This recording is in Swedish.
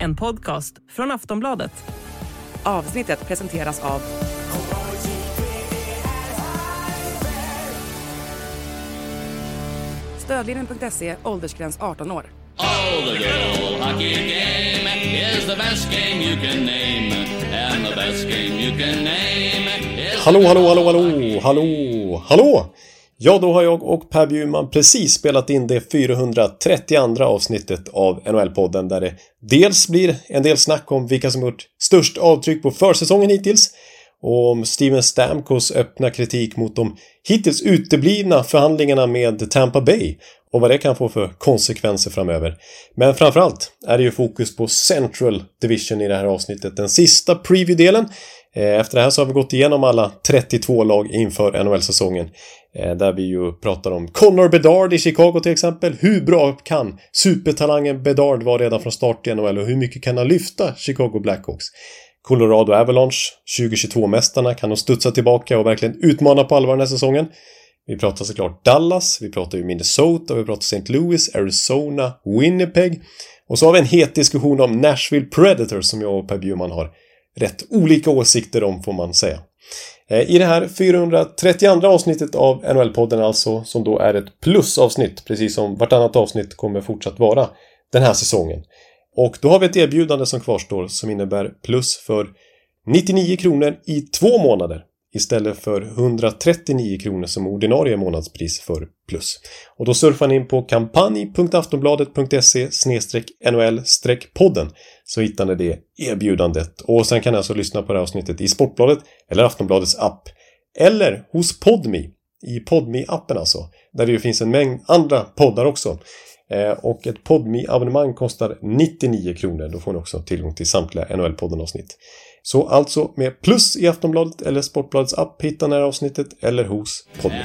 en podcast från Aftonbladet. Avsnittet presenteras av Stödlinjen.se, åldersgräns 18 år. Oh, the good old hockey game is the best game you can name. And the best game you can name is... Hallå, hallå, hallå, hallå, hallå, hallå! Ja, då har jag och Per Bjurman precis spelat in det 432 avsnittet av NHL-podden där det dels blir en del snack om vilka som gjort störst avtryck på försäsongen hittills och om Steven Stamkos öppna kritik mot de hittills uteblivna förhandlingarna med Tampa Bay och vad det kan få för konsekvenser framöver. Men framförallt är det ju fokus på Central Division i det här avsnittet, den sista preview-delen. Eh, efter det här så har vi gått igenom alla 32 lag inför NHL-säsongen. Eh, där vi ju pratar om Connor Bedard i Chicago till exempel. Hur bra kan supertalangen Bedard vara redan från start i NHL och hur mycket kan han lyfta Chicago Blackhawks? Colorado Avalanche, 2022-mästarna, kan de studsa tillbaka och verkligen utmana på allvar den här säsongen? Vi pratar såklart Dallas, vi pratar ju Minnesota, vi pratar St. Louis, Arizona, Winnipeg. Och så har vi en het diskussion om Nashville Predators som jag och Per Bjurman har rätt olika åsikter om får man säga. Eh, I det här 432 avsnittet av NHL-podden alltså, som då är ett plusavsnitt, precis som vartannat avsnitt kommer fortsatt vara den här säsongen. Och då har vi ett erbjudande som kvarstår som innebär plus för 99 kronor i två månader istället för 139 kronor som ordinarie månadspris för plus. Och då surfar ni in på kampanj.aftonbladet.se nol-podden så hittar ni det erbjudandet. Och sen kan ni alltså lyssna på det här avsnittet i Sportbladet eller Aftonbladets app. Eller hos Podmi, i podmi appen alltså. Där det ju finns en mängd andra poddar också. Eh, och ett podmi abonnemang kostar 99 kronor. Då får ni också tillgång till samtliga NHL-podden avsnitt. Så alltså med plus i Aftonbladet eller Sportbladets app hittar ni det här avsnittet eller hos podden.